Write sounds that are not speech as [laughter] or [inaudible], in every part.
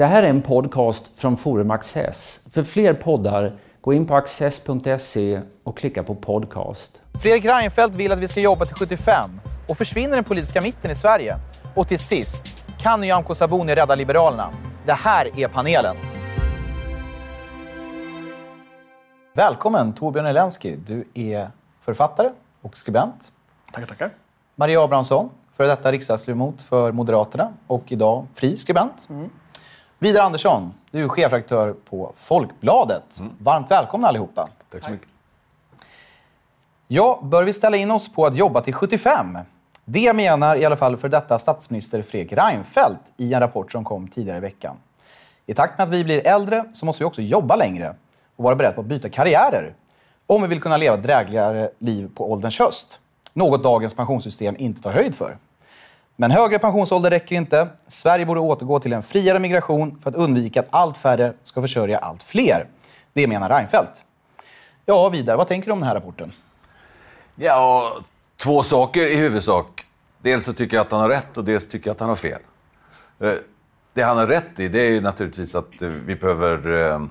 Det här är en podcast från Forum Access. För fler poddar, gå in på access.se och klicka på podcast. Fredrik Reinfeldt vill att vi ska jobba till 75 och försvinner den politiska mitten i Sverige. Och till sist, kan Nyamko Sabuni rädda Liberalerna? Det här är panelen. Välkommen Torbjörn Elensky. Du är författare och skribent. Tackar, tackar. Maria Abrahamsson, före detta riksdagsledamot för Moderaterna och idag fri skribent. Mm. Vidar Andersson, du är chefredaktör på Folkbladet. Mm. Varmt välkomna allihopa. Tack så mycket. Ja, bör vi ställa in oss på att jobba till 75? Det menar i alla fall för detta statsminister Fredrik Reinfeldt i en rapport som kom tidigare i veckan. I takt med att vi blir äldre så måste vi också jobba längre och vara beredda på att byta karriärer om vi vill kunna leva ett drägligare liv på ålderns höst. Något dagens pensionssystem inte tar höjd för. Men högre pensionsålder räcker inte. Sverige borde återgå till en friare migration för att undvika att allt färre ska försörja allt fler. Det menar Reinfeldt. Ja, vidare, vad tänker du om den här rapporten? Ja, två saker i huvudsak. Dels så tycker jag att han har rätt och dels tycker jag att han har fel. Eh, det han har rätt i det är ju naturligtvis att eh, vi behöver eh,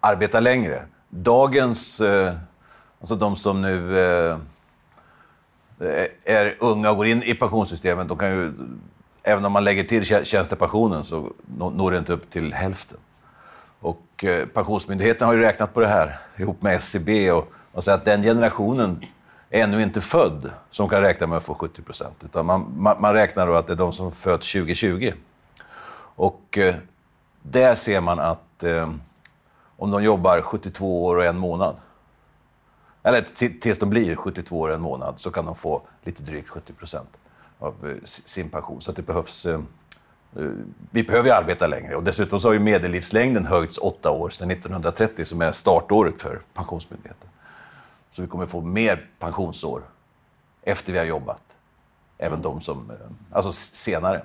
arbeta längre. Dagens, eh, alltså de som nu Eh, är unga och går in i pensionssystemet, de kan ju, även om man lägger till tjänstepensionen så når det inte upp till hälften. Och eh, Pensionsmyndigheten har ju räknat på det här ihop med SCB och, och säger att den generationen är ännu inte född som kan räkna med att få 70 procent. Utan man, man, man, räknar då att det är de som föds 2020. Och eh, där ser man att eh, om de jobbar 72 år och en månad, eller tills de blir 72 år och en månad, så kan de få lite drygt 70 procent av eh, sin pension. Så det behövs... Eh, eh, vi behöver ju arbeta längre och dessutom så har ju medellivslängden höjts åtta år sedan 1930 som är startåret för Pensionsmyndigheten. Så vi kommer få mer pensionsår efter vi har jobbat. Även de som, eh, alltså senare.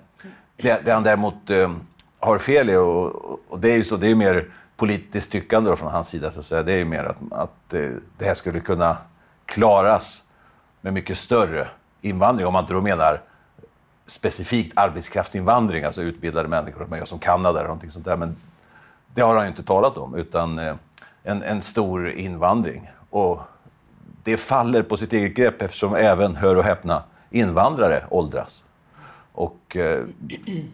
Det, det han däremot eh, har fel i, och, och, det är ju så, det är mer politiskt tyckande från hans sida, så att säga. det är ju mer att, att eh, det här skulle kunna klaras med mycket större invandring, om man inte då menar specifikt arbetskraftsinvandring, alltså utbildade människor, man gör som Kanada eller någonting sånt där. Men det har han ju inte talat om, utan eh, en, en stor invandring. Och det faller på sitt eget grepp eftersom även, hör och häpna, invandrare åldras. Och eh,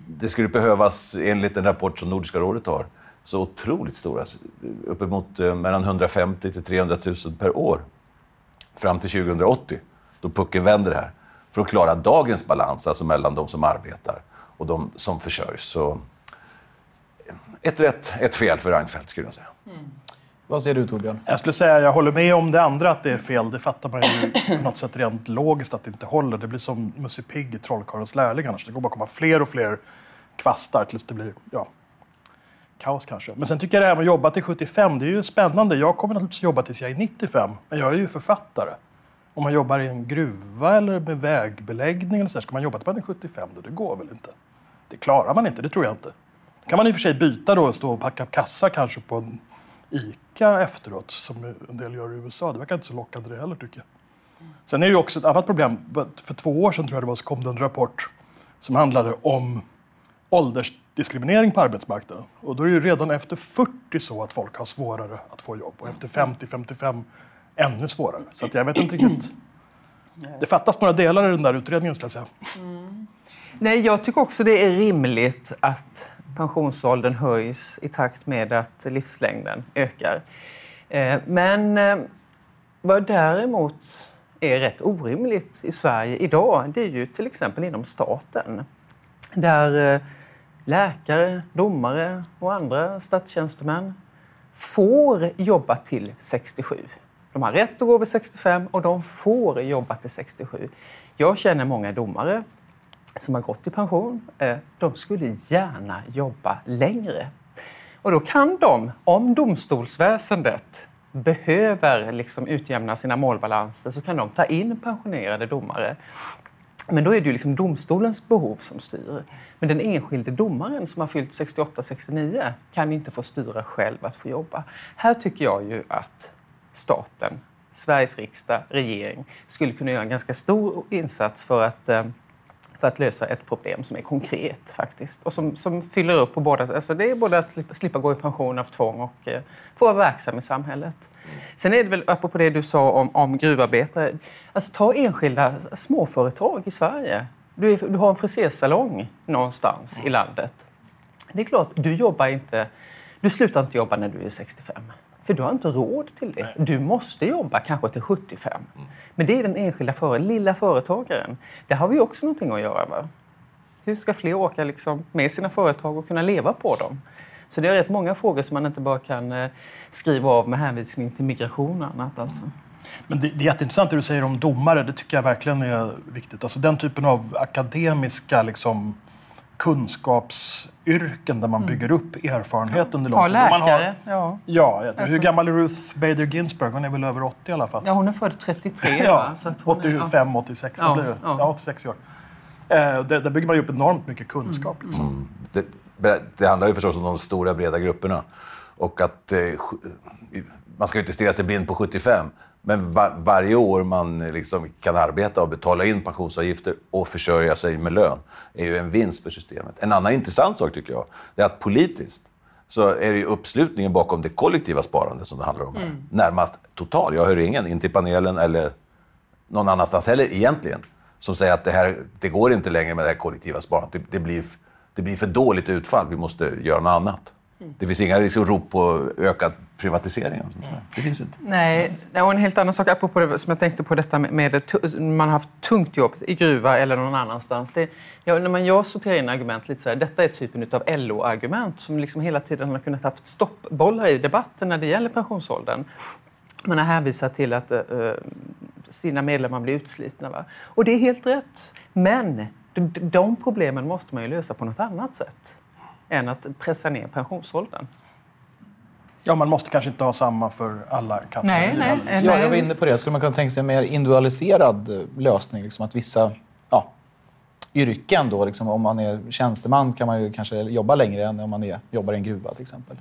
det skulle behövas, enligt en rapport som Nordiska rådet har, så otroligt stora, uppemot eh, mellan 150 till 300 000 per år fram till 2080, då pucken vänder här, för att klara dagens balans, alltså mellan de som arbetar och de som försörjs. Så ett rätt, ett fel för Reinfeldt skulle jag säga. Mm. Vad säger du Torbjörn? Jag skulle säga jag håller med om det andra att det är fel. Det fattar man ju på något sätt rent logiskt att det inte håller. Det blir som Musse Pigg i Trollkarlens lärling annars. Det kommer bara komma fler och fler kvastar tills det blir ja, kaos kanske. Men sen tycker jag det här med att jobba till 75, det är ju spännande. Jag kommer naturligtvis jobba tills jag är 95, men jag är ju författare. Om man jobbar i en gruva eller med vägbeläggning eller så där, ska man jobba till man är 75 då? Det går väl inte? Det klarar man inte, det tror jag inte. kan man i och för sig byta då och stå och packa kassa kanske på en ICA efteråt, som en del gör i USA. Det verkar inte så lockande det heller tycker jag. Sen är det ju också ett annat problem. För två år sedan tror jag det var så kom det en rapport som handlade om ålders åldersdiskriminering på arbetsmarknaden. Och då är det ju redan efter 40 så att folk har svårare att få jobb och efter 50-55 ännu svårare. Så att jag vet inte riktigt. Det fattas några delar i den där utredningen skulle jag säga. Mm. Nej, jag tycker också det är rimligt att pensionsåldern höjs i takt med att livslängden ökar. Eh, men eh, vad däremot är rätt orimligt i Sverige idag, det är ju till exempel inom staten. Där eh, läkare, domare och andra statstjänstemän får jobba till 67. De har rätt att gå vid 65 och de får jobba till 67. Jag känner många domare som har gått i pension, eh, de skulle gärna jobba längre. Och då kan de, om domstolsväsendet behöver liksom utjämna sina målbalanser, så kan de ta in pensionerade domare. Men då är det ju liksom domstolens behov som styr. Men den enskilde domaren som har fyllt 68-69 kan inte få styra själv att få jobba. Här tycker jag ju att staten, Sveriges riksdag, regering skulle kunna göra en ganska stor insats för att eh, för att lösa ett problem som är konkret faktiskt och som, som fyller upp på båda. Alltså det är både att slippa, slippa gå i pension av tvång och eh, få vara verksam i samhället. Sen är det väl, apropå det du sa om, om gruvarbetare, alltså ta enskilda småföretag i Sverige. Du, är, du har en frisersalong någonstans i landet. Det är klart, du jobbar inte, du slutar inte jobba när du är 65. För du har inte råd till det. Du måste jobba kanske till 75. Men det är den enskilda för, lilla företagaren. Där har vi också någonting att göra. Va? Hur ska fler åka liksom med sina företag och kunna leva på dem? Så det är rätt många frågor som man inte bara kan eh, skriva av med hänvisning till migration och annat. Alltså. Men det, det är jätteintressant det du säger om domare. Det tycker jag verkligen är viktigt. Alltså den typen av akademiska liksom, kunskapsyrken där man bygger upp erfarenhet under lång tid. Och man läkare. Ja. Ja, tror, hur Alltså- gammal är Ruth Bader Ginsburg? Hon är väl över 80 i alla fall. ja, hon är född 33. [laughs] Ja, va? Så att hon är- 85, 86, Ja, blir det? ja. Ja, 86 år. Eh, där, där bygger man ju upp enormt mycket kunskap. Liksom. Det, det handlar ju förstås om de stora breda grupperna. Och att eh, man ska ju inte stirra sig blind på 75. Men va, varje år man liksom kan arbeta och betala in pensionsavgifter och försörja sig med lön är ju en vinst för systemet. En annan intressant sak tycker jag, är att politiskt så är det ju uppslutningen bakom det kollektiva sparandet som det handlar om här. Närmast total. Jag hör ingen, inte i panelen eller någon annanstans heller egentligen, som säger att det här det går inte längre med det här kollektiva sparandet. Det, det, blir, det blir för dåligt utfall, vi måste göra något annat. Det finns inga liksom, rop på ökad privatisering. Och sånt där. Det finns inte. Nej, var en helt annan sak apropå det som jag tänkte på detta med, med det, tu- man har haft tungt jobb i gruva eller någon annanstans. Det, ja, när man jag sorterar in argument lite så här, detta är typen av LO-argument som liksom hela tiden har kunnat haft stoppbollar i debatten när det gäller pensionsåldern. Man har hänvisat till att eh, sina medlemmar blir utslitna. Va? Och det är helt rätt. Men de, de problemen måste man ju lösa på något annat sätt än att pressa ner pensionsåldern. Ja, man måste kanske inte ha samma för alla kategorier. Nej, nej. Ja, nej, jag var inne på det. Skulle man kunna tänka sig en mer individualiserad eh, lösning? Liksom att vissa ja, yrken, då, liksom, om man är tjänsteman kan man ju kanske jobba längre än om man är, jobbar i en gruva till exempel.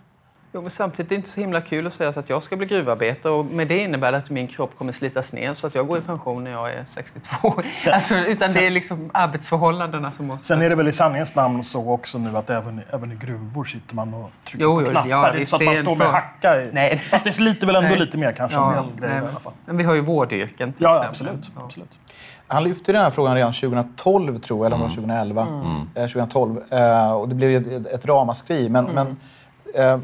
Jo, men samtidigt är det inte så himla kul att säga att jag ska bli gruvarbetare och med det innebär det att min kropp kommer slitas ner så att jag går i pension när jag är 62. [laughs] Alltså, utan det är liksom arbetsförhållandena som måste... Sen är det väl i sanningens namn så också nu att även, även i gruvor sitter man och trycker Jo, på jo, knappar. ja, det så att man står med för- hacka i. Nej. Fast det sliter väl ändå Nej. lite mer kanske Ja, en del grejer i alla fall. Men vi har ju vårdyrken till Ja, exempel. absolut. Ja. absolut. Han lyfte den här frågan redan 2012, tror jag, eller om var 2011. Eh, 2012. Eh, och det blev ju ett, ett ramaskri. Men, men eh,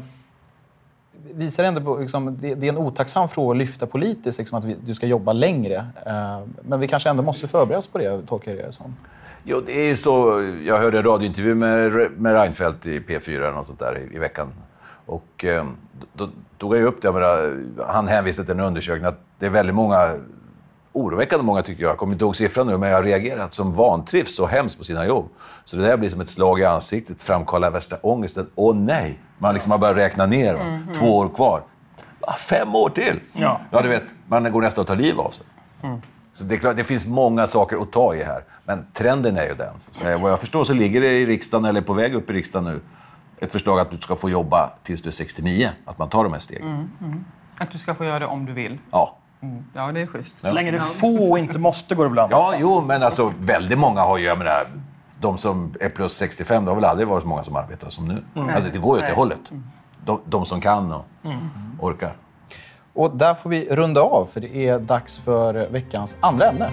visar ändå på, liksom, det, det är en otacksam fråga att lyfta politiskt, liksom, att vi, du ska jobba längre. Eh, men vi kanske ändå måste förbereda oss på det, tolkar jag det som. Jo, det är ju så. Jag hörde en radiointervju med, med Reinfeldt i P4 eller något sånt där i, i veckan. Och eh, då, då tog jag ju upp det. Jag menar, han hänvisade till en undersökning att det är väldigt många, oroväckande många tycker jag, jag kommer inte ihåg siffran nu, men jag har reagerat, som vantrivs så hemskt på sina jobb. Så det där blir som ett slag i ansiktet, framkallar värsta ångesten. Åh nej! Man liksom har börjat räkna ner. Va? Två år kvar. Va, fem år till! Ja. ja, du vet, man går nästan att ta liv av sig. Så det är klart, det finns många saker att ta i här. Men trenden är ju den. Så. Vad jag förstår så ligger det i riksdagen, eller på väg upp i riksdagen nu, ett förslag att du ska få jobba tills du är 69. Att man tar de här stegen. Att du ska få göra det om du vill. Ja. Mm. Ja, det är schysst. Så länge det är få och inte måste går det väl an. ja, jo, men alltså väldigt många har ju, jag menar, de som är plus 65, det har väl aldrig varit så många som arbetar som nu. Alltså, det går ju åt det Nej. hållet. De, de som kan och orkar. Och där får vi runda av, för det är dags för veckans andra ämne.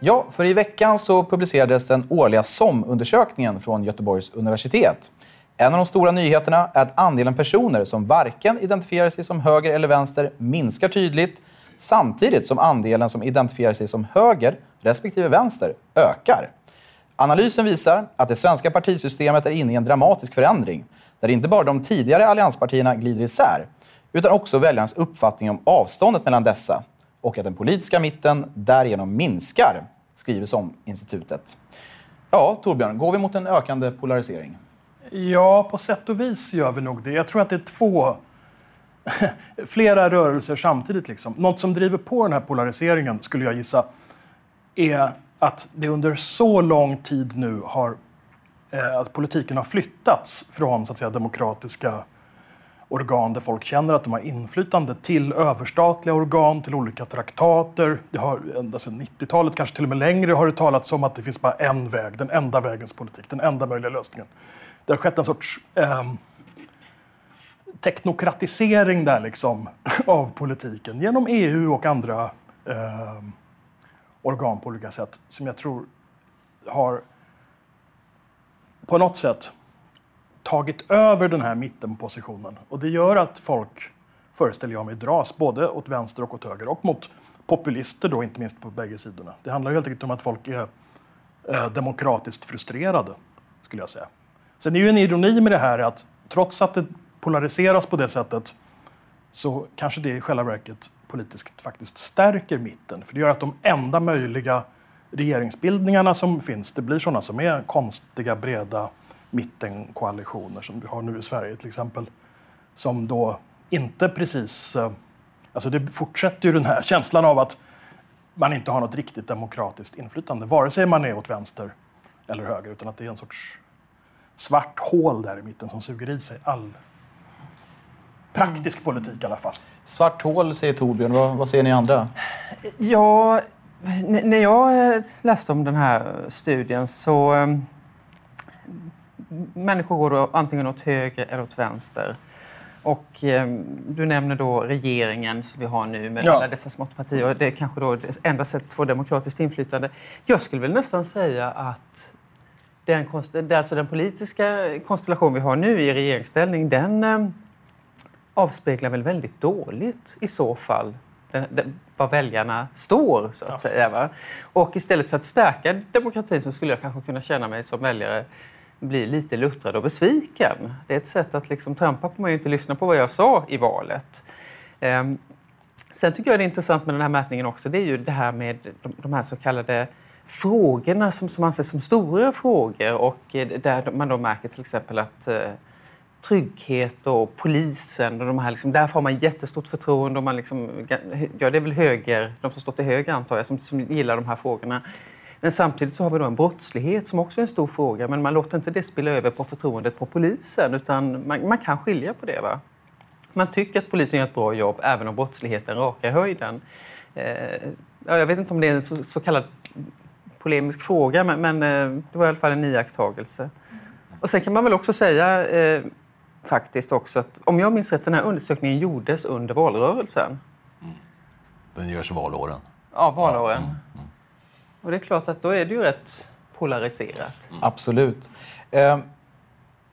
Ja, för i veckan så publicerades den årliga SOM-undersökningen från Göteborgs universitet. En av de stora nyheterna är att andelen personer som varken identifierar sig som höger eller vänster minskar tydligt, samtidigt som andelen som identifierar sig som höger respektive vänster ökar. Analysen visar att det svenska partisystemet är inne i en dramatisk förändring, där inte bara de tidigare allianspartierna glider isär, utan också väljarnas uppfattning om avståndet mellan dessa och att den politiska mitten därigenom minskar, skriver som institutet. Ja, Torbjörn, går vi mot en ökande polarisering? Ja, på sätt och vis gör vi nog det. Jag tror att det är två, [laughs] flera rörelser samtidigt. Liksom. Något som driver på den här polariseringen, skulle jag gissa, är att det under så lång tid nu har, eh, att politiken har flyttats från så att säga, demokratiska organ där folk känner att de har inflytande till överstatliga organ, till olika traktater. Det har ända sedan 90-talet, kanske till och med längre, har det talats om att det finns bara en väg, den enda vägens politik, den enda möjliga lösningen. Det har skett en sorts eh, teknokratisering där liksom, [laughs] av politiken genom EU och andra eh, organ på olika sätt som jag tror har på något sätt tagit över den här mittenpositionen. Och det gör att folk, föreställer jag mig, dras både åt vänster och åt höger och mot populister då, inte minst på bägge sidorna. Det handlar helt enkelt om att folk är eh, demokratiskt frustrerade, skulle jag säga. Sen är ju en ironi med det här att trots att det polariseras på det sättet så kanske det i själva verket politiskt faktiskt stärker mitten. För det gör att de enda möjliga regeringsbildningarna som finns, det blir sådana som är konstiga, breda mittenkoalitioner som vi har nu i Sverige till exempel. Som då inte precis... Eh, alltså det fortsätter ju den här känslan av att man inte har något riktigt demokratiskt inflytande, vare sig man är åt vänster eller höger, utan att det är en sorts svart hål där i mitten som suger i sig all praktisk politik i alla fall. Svart hål, säger Torbjörn. Vad, vad säger ni andra? Ja, när jag eh, läste om den här studien så... eh, Människor går då antingen åt höger eller åt vänster. Och eh, du nämner då regeringen som vi har nu med Ja. alla dessa smått partier. Och det är kanske då det enda sättet att få demokratiskt inflytande. Jag skulle väl nästan säga att den, alltså den politiska konstellation vi har nu i regeringsställning, den eh, avspeglar väl väldigt dåligt i så fall den, den, var väljarna står, så att säga. Va? Och istället för att stärka demokratin så skulle jag kanske kunna känna mig som väljare bli lite luttrad och besviken. Det är ett sätt att liksom trampa på mig och inte lyssna på vad jag sa i valet. Ehm, Sen tycker jag det är intressant med den här mätningen också, det är ju det här med de, de här så kallade frågorna som, som anses som stora frågor och eh, där man då märker till exempel att eh, trygghet och polisen och de här, liksom, därför har man jättestort förtroende och man liksom, ja det är väl höger, de som står till höger antar jag, som, som gillar de här frågorna. Men samtidigt så har vi då en brottslighet som också är en stor fråga men man låter inte det spilla över på förtroendet på polisen utan man, man kan skilja på det. Va? Man tycker att polisen gör ett bra jobb även om brottsligheten rakar höjden. Eh, ja, jag vet inte om det är en så, så kallad polemisk fråga, men, men eh, det var i alla fall en iakttagelse. Och sen kan man väl också säga eh, faktiskt också att om jag minns rätt, den här undersökningen gjordes under valrörelsen. Den görs valåren. Ja, valåren. Och det är klart att då är det ju rätt polariserat. Absolut. Eh,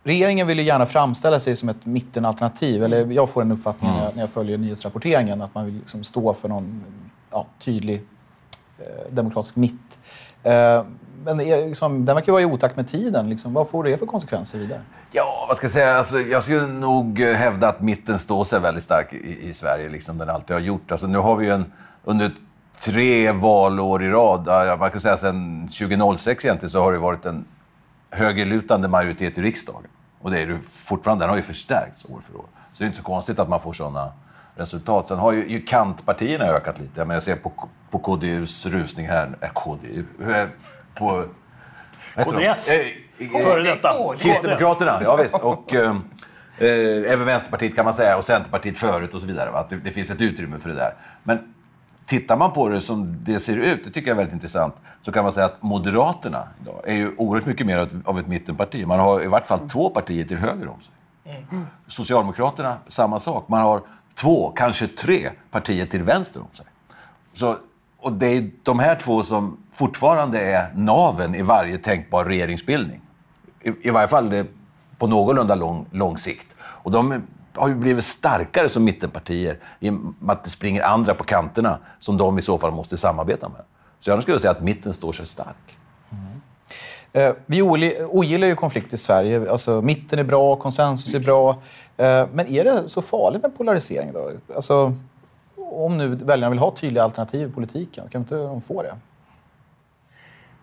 regeringen vill ju gärna framställa sig som ett mittenalternativ. Eller jag får en uppfattning när, jag, när jag följer nyhetsrapporteringen att man vill liksom stå för någon ja, tydlig eh, demokratisk mitt. Eh, men är liksom, den verkar vara i otakt med tiden. Liksom. Vad får det för konsekvenser vidare? Ja, vad ska jag säga? Alltså, jag skulle nog hävda att mitten står sig väldigt stark i, i Sverige, liksom den alltid har gjort. Alltså, nu har vi ju en, under tre valår i rad, man kan säga sedan 2006 egentligen, så har det varit en högerlutande majoritet i riksdagen. Och det är det fortfarande, den har ju förstärkts år för år. Så det är inte så konstigt att man får sådana resultat. Sen har ju, ju kantpartierna ökat lite. Jag, menar, jag ser på, på KDUs rusning här, äh, KDU, på... KDS. Eh, Före detta. Kristdemokraterna, ja visst. Och eh, eh, även Vänsterpartiet kan man säga och Centerpartiet förut och så vidare. Va? Att det, det finns ett utrymme för det där. Men tittar man på det som det ser ut, det tycker jag är väldigt intressant, så kan man säga att Moderaterna idag är ju oerhört mycket mer av ett- av ett mittenparti. Man har i vart fall två partier till höger om sig. Socialdemokraterna, samma sak. Man har två, kanske tre partier till vänster om sig. Så, och det är de här två som fortfarande är naven i varje tänkbar regeringsbildning. I, i varje fall det, på någorlunda lång, lång sikt. Och de har ju blivit starkare som mittenpartier i och med att det springer andra på kanterna som de i så fall måste samarbeta med. Så jag skulle säga att mitten står sig stark. Eh, vi ogillar- ju konflikt i Sverige. Alltså, mitten är bra, konsensus är bra. Eh, men är det så farligt med polarisering? Då? Alltså, om nu väljarna vill ha tydliga alternativ i politiken, kan inte de få det?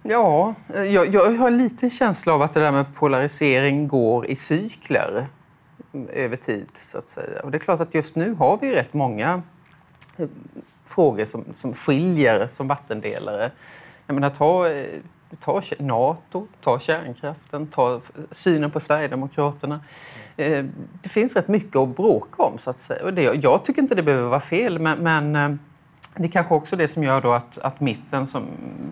Ja, eh, jag, jag har en liten känsla av att det där med polarisering går i cykler mm, över tid, så att säga. Och det är klart att just nu har vi rätt många frågor som, som skiljer som vattendelare. Jag menar, ta Ta Nato, ta kärnkraften, ta synen på Sverigedemokraterna. Eh, det finns rätt mycket att bråka om så att säga. Jag tycker inte det behöver vara fel men, eh, det är kanske också det som gör då att, att mitten som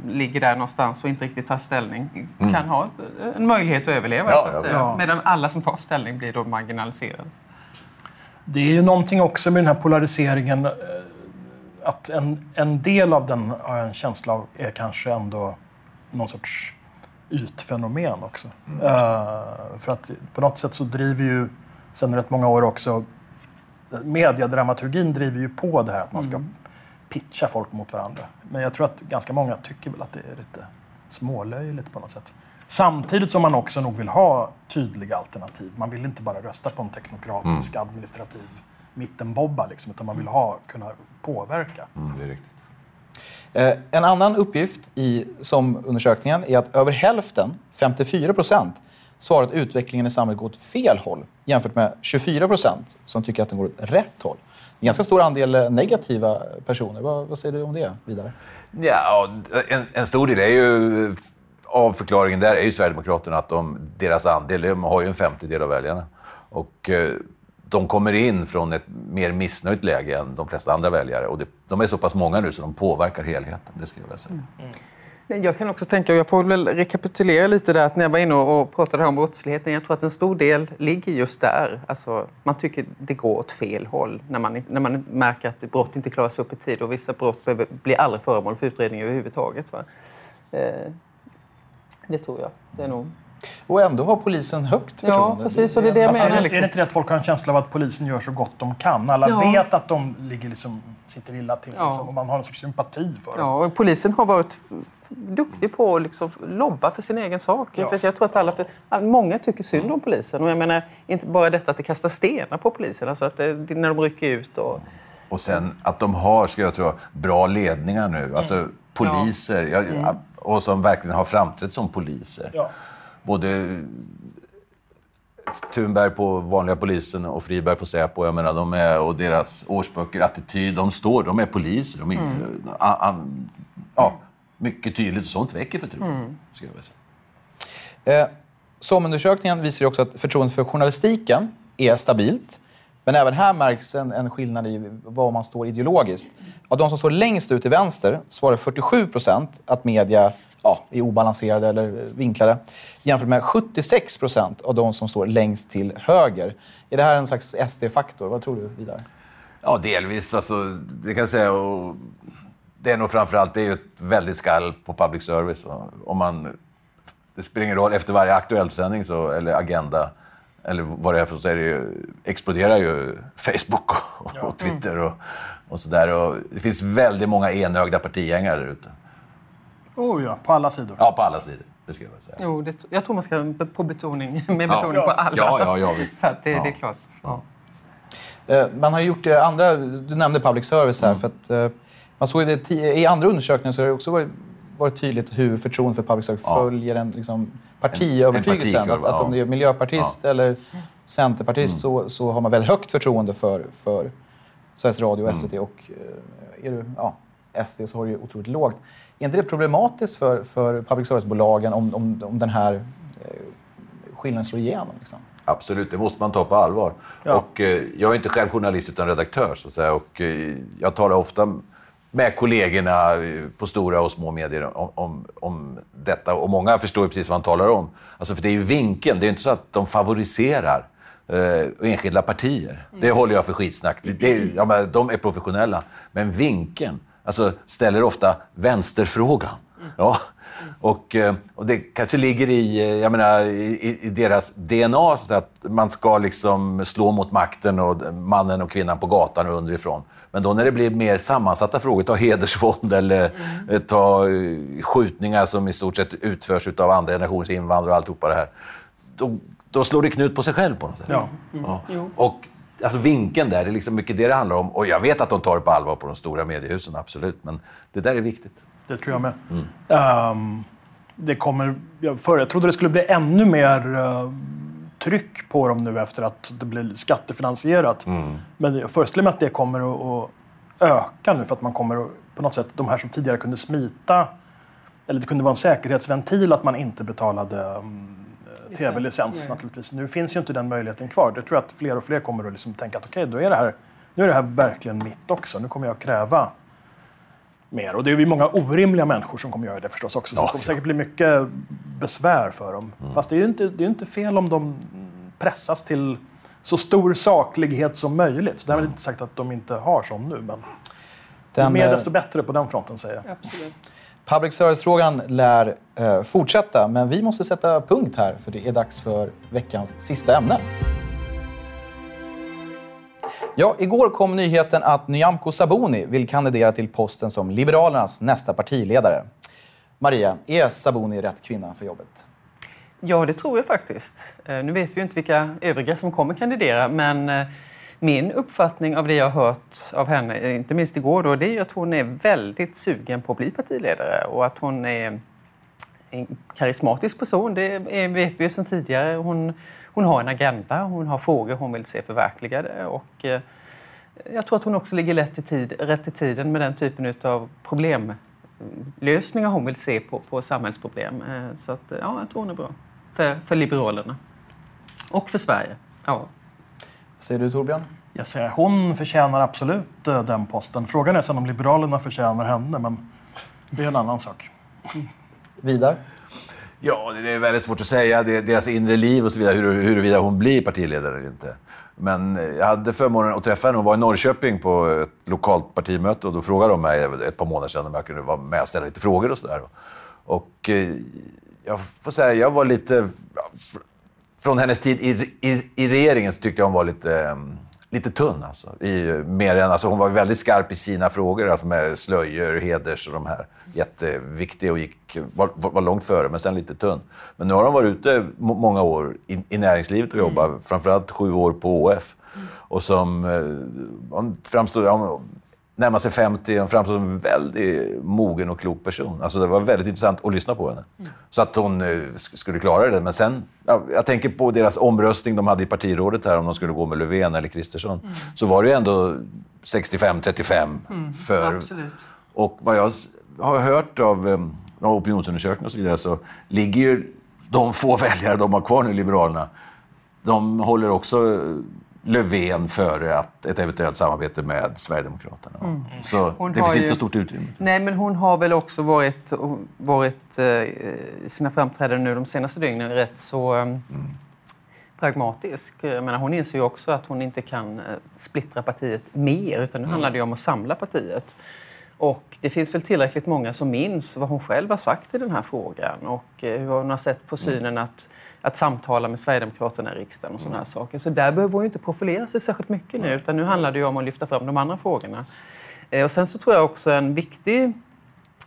ligger där någonstans och inte riktigt tar ställning Mm. kan ha en möjlighet att överleva. Ja, så att säga. ja. Medan alla som tar ställning blir då marginaliserade. Det är ju någonting också med den här polariseringen. eh, Att en, en del av den har jag en känsla av är kanske ändå någon sorts ytfenomen också. Eh, för att på något sätt så driver ju sen rätt många år också mediedramaturgin driver ju på det här att man ska pitcha folk mot varandra. Men jag tror att ganska många tycker väl att det är lite smålöjligt på något sätt. Samtidigt som man också nog vill ha tydliga alternativ. Man vill inte bara rösta på en teknokratisk administrativ mittenbobba, liksom, utan man vill ha, kunna påverka. Mm, det är riktigt. Eh, en annan uppgift i SOM-undersökningen är att över hälften, 54 procent, svarar att utvecklingen i samhället går åt fel håll jämfört med 24 procent som tycker att den går åt rätt håll. En ganska stor andel eh, negativa personer. Vad, vad säger du om det, vidare? Ja, en, en stor del är ju, av förklaringen där är ju Sverigedemokraterna att de, deras andel, de har ju en femtedel av väljarna. Och eh, de kommer in från ett mer missnöjt läge än de flesta andra väljare. Och det, de är så pass många nu så de påverkar helheten, det skulle jag säga. Mm. Jag kan också tänka, och jag får väl rekapitulera lite där, att när jag var inne och pratade om brottsligheten, jag tror att en stor del ligger just där. Alltså, man tycker det går åt fel håll när man, när man märker att brott inte klaras upp i tid och vissa brott behöver- blir aldrig föremål för utredning överhuvudtaget. Va? Eh, det tror jag. Det är nog... Och ändå har polisen högt Ja, förtroende. precis, och det är det jag Fast menar. är, det, är det inte det att folk har en känsla av att polisen gör så gott de kan? Alla Ja. vet att de ligger liksom, sitter illa till Ja. liksom, och man har en sorts sympati för dem. Ja, och polisen har varit duktig på att liksom lobba för sin egen sak. Ja. För jag tror att alla, många tycker synd om polisen. Och jag menar, inte bara detta att det kastar stenar på polisen, alltså att det, när de rycker ut. Och, Och sen att de har, ska jag tro, bra ledningar nu. Alltså poliser, ja, och som verkligen har framträtt som poliser. Ja. Både Thunberg på vanliga polisen och Friberg på Säpo, jag menar, de är, och deras årsböcker, attityd, de står, de är poliser. De är, a, a, ja, mycket tydligt, sånt väcker förtroende. Ska jag vilja säga. Eh, SOM-undersökningen visar också att förtroendet för journalistiken är stabilt. Men även här märks en, en skillnad i var man står ideologiskt. Av de som står längst ut till vänster svarar 47 procent att media ja, är obalanserade eller vinklade jämfört med 76 procent av de som står längst till höger. Är det här en slags SD-faktor? Vad tror du, Vidar? Ja, delvis. Alltså, det kan jag säga. Och det är nog framförallt det är ju ett väldigt skall på public service. Om man, det spelar ingen roll, efter varje Aktuellsändning så, eller Agenda eller vad det är för så är det ju, exploderar ju Facebook och, och Twitter och, och sådär. Och det finns väldigt många enögda partigängare där ute. Oh ja, på alla sidor. Ja, på alla sidor. Det ska jag säga. jo, det, jag tror man ska på betoning, [laughs] med betoning Ja. på alla. Ja, ja, ja, visst. [laughs] Att det, Ja. det är klart. Ja. Eh, Man har gjort det andra, du nämnde public service här, för att eh, man såg det i andra undersökningar så har det också varit, varit tydligt hur förtroendet för public service Ja. följer en liksom, partiövertygelsen. En partikurva, att, att om ja. det är miljöpartist eller centerpartist så, så har man väldigt högt förtroende för, för Sveriges Radio och SVT. Och eh, är du ja, SD så har du ju otroligt lågt. Är inte det problematiskt för, för public service-bolagen om, om, om den här eh, skillnaden slår igenom? Liksom? Absolut, det måste man ta på allvar. Ja. Och, eh, jag är inte själv journalist utan redaktör. Så att säga, och, eh, jag talar ofta med kollegorna eh, på stora och små medier om, om, om detta. Och många förstår ju precis vad han talar om. Alltså, för det är ju vinkeln. Det är inte så att de favoriserar eh, enskilda partier. Det håller jag för skitsnack. Det, det, ja, men, de är professionella. Men vinkeln alltså, ställer ofta vänsterfrågan. Ja. Och, eh, och det kanske ligger i, eh, jag menar, i, i deras DNA så att man ska liksom slå mot makten och mannen och kvinnan på gatan och underifrån. Men då när det blir mer sammansatta frågor, ta hedersvåld eller eh, ta skjutningar som i stort sett utförs av andra generationens invandrare och alltihopa det här. Då, då slår det knut på sig själv på något sätt. Ja. Ja. Och alltså vinkeln där, det är liksom mycket det det handlar om. Och jag vet att de tar det på allvar på de stora mediehusen, absolut. Men det där är viktigt. Det tror jag med. Ehm, det kommer, jag, för, jag trodde det skulle bli ännu mer eh, tryck på dem nu efter att det blir skattefinansierat. Men jag föreställer mig att det kommer att, att öka nu för att man kommer att, på något sätt, de här som tidigare kunde smita eller det kunde vara en säkerhetsventil att man inte betalade um, tv-licens naturligtvis. Nu finns ju inte den möjligheten kvar. Jag tror att fler och fler kommer att liksom tänka att okej, då är det här, nu är det här verkligen mitt också. Nu kommer jag kräva mer. Och det är ju många orimliga människor som kommer göra det förstås också. Så det kommer säkert bli mycket besvär för dem. Fast det är ju inte, det är inte fel om de pressas till så stor saklighet som möjligt. Så därmed inte sagt att de inte har sån nu. Men Den, mer eh, desto bättre på den fronten säger jag. Absolut. Public service-frågan lär eh, fortsätta, men vi måste sätta punkt här för det är dags för veckans sista ämne. Ja, igår kom nyheten att Nyamko Sabuni vill kandidera till posten som Liberalernas nästa partiledare. Maria, är Sabuni rätt kvinna för jobbet? Ja, det tror jag faktiskt. Eh, nu vet vi inte vilka övriga som kommer kandidera, men eh, min uppfattning av det jag har hört av henne, eh, inte minst igår, då, det är att hon är väldigt sugen på att bli partiledare och att hon är en karismatisk person. Det vet vi ju sedan tidigare. Hon, hon har en agenda, hon har frågor hon vill se förverkligade och eh, jag tror att hon också ligger lätt i tid, rätt i tiden med den typen av problemlösningar hon vill se på, på samhällsproblem. Eh, Så att, eh, ja, jag tror hon är bra för, för Liberalerna. Och för Sverige. Ja. Säger du Torbjörn? Jag säger, hon förtjänar absolut den posten. Frågan är sen om Liberalerna förtjänar henne, men det är en annan sak. Vidar? Ja, det är väldigt svårt att säga. Det deras inre liv och så vidare, hur, huruvida hon blir partiledare eller inte. Men jag hade förmånen att träffa henne. Hon var i Norrköping på ett lokalt partimöte och då frågade de mig ett par månader sedan om jag kunde vara med och ställa lite frågor och sådär. Och eh, jag får säga, jag var lite... Från hennes tid i, i, i regeringen så tyckte jag hon var lite, eh, lite tunn. Alltså. I, mer än, alltså hon var väldigt skarp i sina frågor, alltså med slöjor, heders och de här. Jätteviktig och gick, var, var långt före, men sen lite tunn. Men nu har hon varit ute må- många år i, i näringslivet och jobbat, framförallt sju år på ÅF. Och som eh, hon framstod, ja, närmar sig 50, hon framstod som en väldigt mogen och klok person. Alltså det var väldigt intressant att lyssna på henne. Så att hon eh, sk- skulle klara det. Men sen, ja, jag tänker på deras omröstning de hade i partirådet här om de skulle gå med Löfven eller Kristersson. Så var det ju ändå 65-35 för... Absolut. Och vad jag har hört av eh, av opinionsundersökningar och så vidare så ligger ju de få [laughs] väljare de har kvar nu, Liberalerna, de håller också Löfven före att ett eventuellt samarbete med Sverigedemokraterna. Så Mm. Hon det finns inte ju- så stort utrymme. Nej, men hon har väl också varit, varit eh, i sina framträdanden nu de senaste dygnen rätt så eh, pragmatisk. Jag menar, hon inser ju också att hon inte kan eh, splittra partiet mer, utan nu handlar det om att samla partiet. Och det finns väl tillräckligt många som minns vad hon själv har sagt i den här frågan och eh, hur hon har sett på synen att, att samtala med Sverigedemokraterna i riksdagen och sådana här saker. Så där behöver hon inte profilera sig särskilt mycket nu, utan nu handlar det om att lyfta fram de andra frågorna. Eh, Och sen så tror jag också en viktig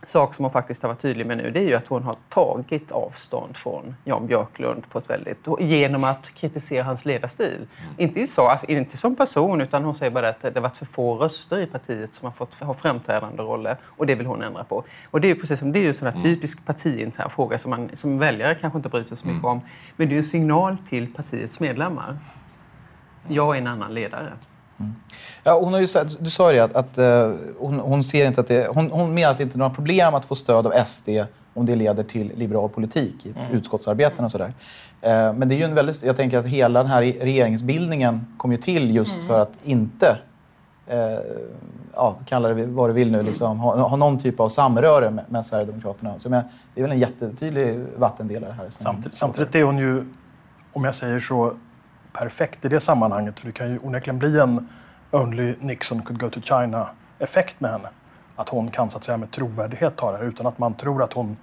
sak som hon faktiskt har varit tydlig med nu det är ju att hon har tagit avstånd från Jan Björklund på ett väldigt, genom att kritisera hans ledarstil. Inte, så, alltså, inte som person utan hon säger bara att det har varit för få röster i partiet som har fått ha framträdande roller och det vill hon ändra på. Och det är ju precis som det är ju en sån här typisk partiintern fråga som man som väljare kanske inte bryr sig så mycket om. Men det är ju en signal till partiets medlemmar. Jag är en annan ledare. Ja, hon har ju sagt, du sa ju att, att eh, hon, hon ser inte att det, hon, hon menar att det inte är några problem att få stöd av SD om det leder till liberal politik i utskottsarbeten och sådär. Eh, men det är ju en väldigt, jag tänker att hela den här regeringsbildningen kom ju till just för att inte eh, ja, kalla det vad du vill nu, liksom, ha, ha någon typ av samröre med, med Sverigedemokraterna. Så men, det är väl en jättetydlig vattendelare här. Samtidigt, samtidigt är hon ju, om jag säger så, perfekt i det sammanhanget. För det kan ju onekligen bli en Only Nixon could go to China-effekt med henne. Att hon kan så att säga med trovärdighet ta det här utan att man tror att hon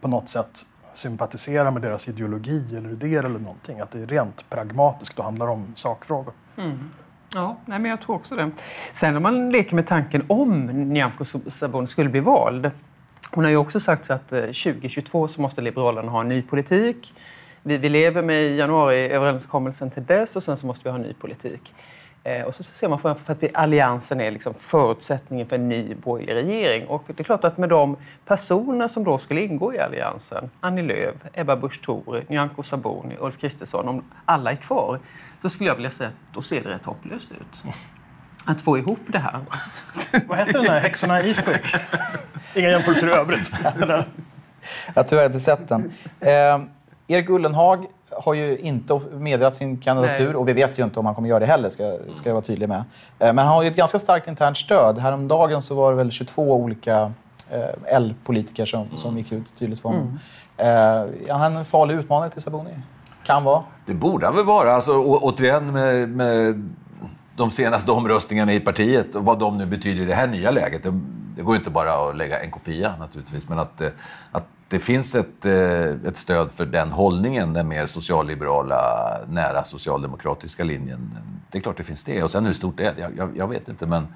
på något sätt sympatiserar med deras ideologi eller idéer eller någonting. Att det är rent pragmatiskt och handlar om sakfrågor. Mm. Ja, nej, men jag tror också det. Sen om man leker med tanken om Nyamko Sabuni skulle bli vald. Hon har ju också sagt så att eh, 2022 så måste Liberalerna ha en ny politik. Vi, vi lever med januariöverenskommelsen till dess och sen så måste vi ha en ny politik. Eh, och så ser man framför att det, alliansen är liksom förutsättningen för en ny borgerlig regering. Och det är klart att med de personer som då skulle ingå i alliansen, Annie Lööf, Ebba Busch Thor, Nyamko Sabuni, Ulf Kristersson, om alla är kvar, så skulle jag vilja säga att då ser det rätt hopplöst ut. att få ihop det här. Vad heter den här häxorna i Eastwick? Inga jämförelser i övrigt. Jag har tyvärr inte sett den. Eh, Erik Ullenhag har ju inte meddelat sin kandidatur Nej. och vi vet ju inte om han kommer göra det heller, ska, ska jag vara tydlig med. Eh, men han har ju ett ganska starkt internt stöd. Häromdagen så var det väl 22 olika eh, L-politiker som, som gick ut tydligt för honom. Eh, är han en farlig utmanare till Sabuni? Kan vara. Det borde han väl vara. Alltså, å, återigen med, med de senaste omröstningarna i partiet och vad de nu betyder i det här nya läget. Det, det går ju inte bara att lägga en kopia naturligtvis, men att, eh, att det finns ett, eh, ett stöd för den hållningen, den mer socialliberala, nära socialdemokratiska linjen. Det är klart det finns det. Och sen hur stort det är, jag, jag, vet inte. Men...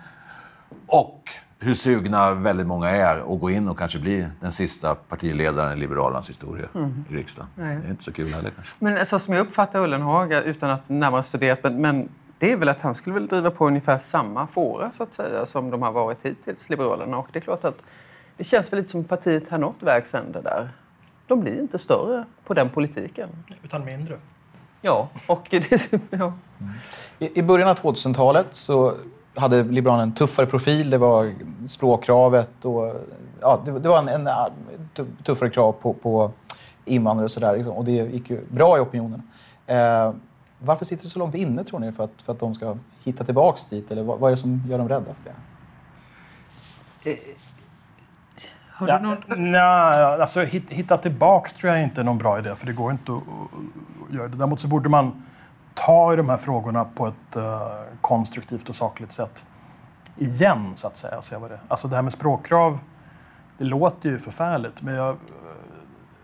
Och hur sugna väldigt många är att gå in och kanske bli den sista partiledaren i Liberalernas historia i riksdagen. Nej. Det är inte så kul heller kanske. Men så som jag uppfattar Ullenhag, utan att närmare studerat, men, men det är väl att han skulle väl driva på ungefär samma fåra så att säga som de har varit hittills, Liberalerna. Och det är klart att det känns väl lite som partiet har nått vägs ände där. De blir inte större på den politiken. Utan mindre. Ja, och det, [laughs] ja. I, I början av 2000-talet så hade Liberalerna en tuffare profil. Det var språkkravet och ja, det, det var en, en tuffare krav på, på invandrare och sådär. Liksom. Och det gick ju bra i opinionen. Eh, varför sitter det så långt inne tror ni för att, för att de ska hitta tillbaks dit? Eller vad, vad är det som gör dem rädda för det? Har Ja, du någon... nej, alltså, hit- hitta tillbaks tror jag inte är någon bra idé, för det går inte att, att göra det. Däremot så borde man ta i de här frågorna på ett eh, konstruktivt och sakligt sätt igen, så att säga. och Se vad det. Alltså det här med språkkrav, det låter ju förfärligt, men jag,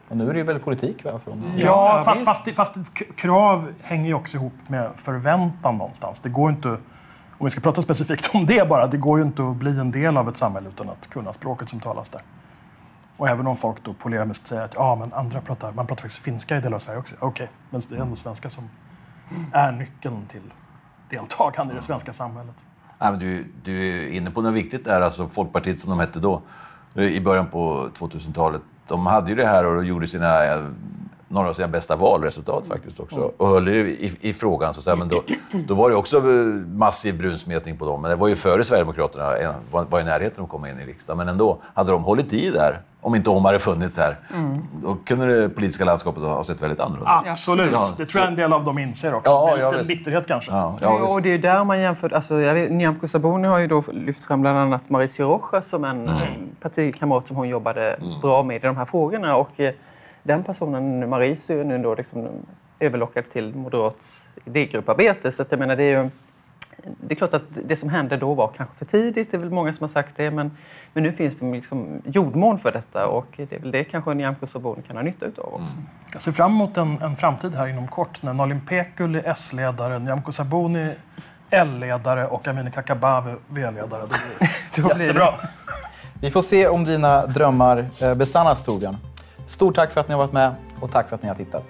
Och nu är det ju väl politik va, dem? Ja, fast, fast, fast krav hänger ju också ihop med förväntan någonstans. Det går inte, om vi ska prata specifikt om det bara, det går ju inte att bli en del av ett samhälle utan att kunna språket som talas där. Och även om folk då polemiskt säger att ja, men andra pratar, man pratar faktiskt finska i delar av Sverige också. Okej, men det är ändå svenska som är nyckeln till deltagande i det svenska samhället. Nej, men du, du är inne på något viktigt där. Alltså Folkpartiet som de hette då, i början på 2000-talet. De hade ju det här och gjorde sina, eh, några av sina bästa valresultat faktiskt också. Och höll i, i, frågan. Så att säga. Men då, då var det också eh, massiv brunsmetning på dem. Men det var ju före Sverigedemokraterna var, var i närheten att komma in i riksdagen. Men ändå, hade de hållit i där, om inte Omar hade funnits där, då kunde det politiska landskapet ha sett väldigt annorlunda ut. Absolut, Ja, det tror jag en del av dem inser också. Ja, med ja, lite bitterhet kanske. Ja, Ja, ja, och det är ju där man jämför. Alltså, jag vet, Nyamko Sabuni har ju då lyft fram bland annat Mauricio Rojas som en eh, partikamrat som hon jobbade bra med i de här frågorna. Och eh, den personen, Mauricio, är nu då liksom överlockad till Moderats idégrupparbete. Så att jag menar, det är ju... Det är klart att det som hände då var kanske för tidigt, det är väl många som har sagt det, men, men nu finns det liksom jordmån för detta och det är väl det kanske Nyamko Sabuni kan ha nytta utav också. Jag ser fram emot en, en framtid här inom kort när Nalin Pekgul är S-ledare, Nyamko Sabuni L-ledare och Amineh Kakabaveh V-ledare. Det blir [laughs] Då blir det- jättebra. Vi får se om dina drömmar eh, besannas Torbjörn. Stort tack för att ni har varit med och tack för att ni har tittat.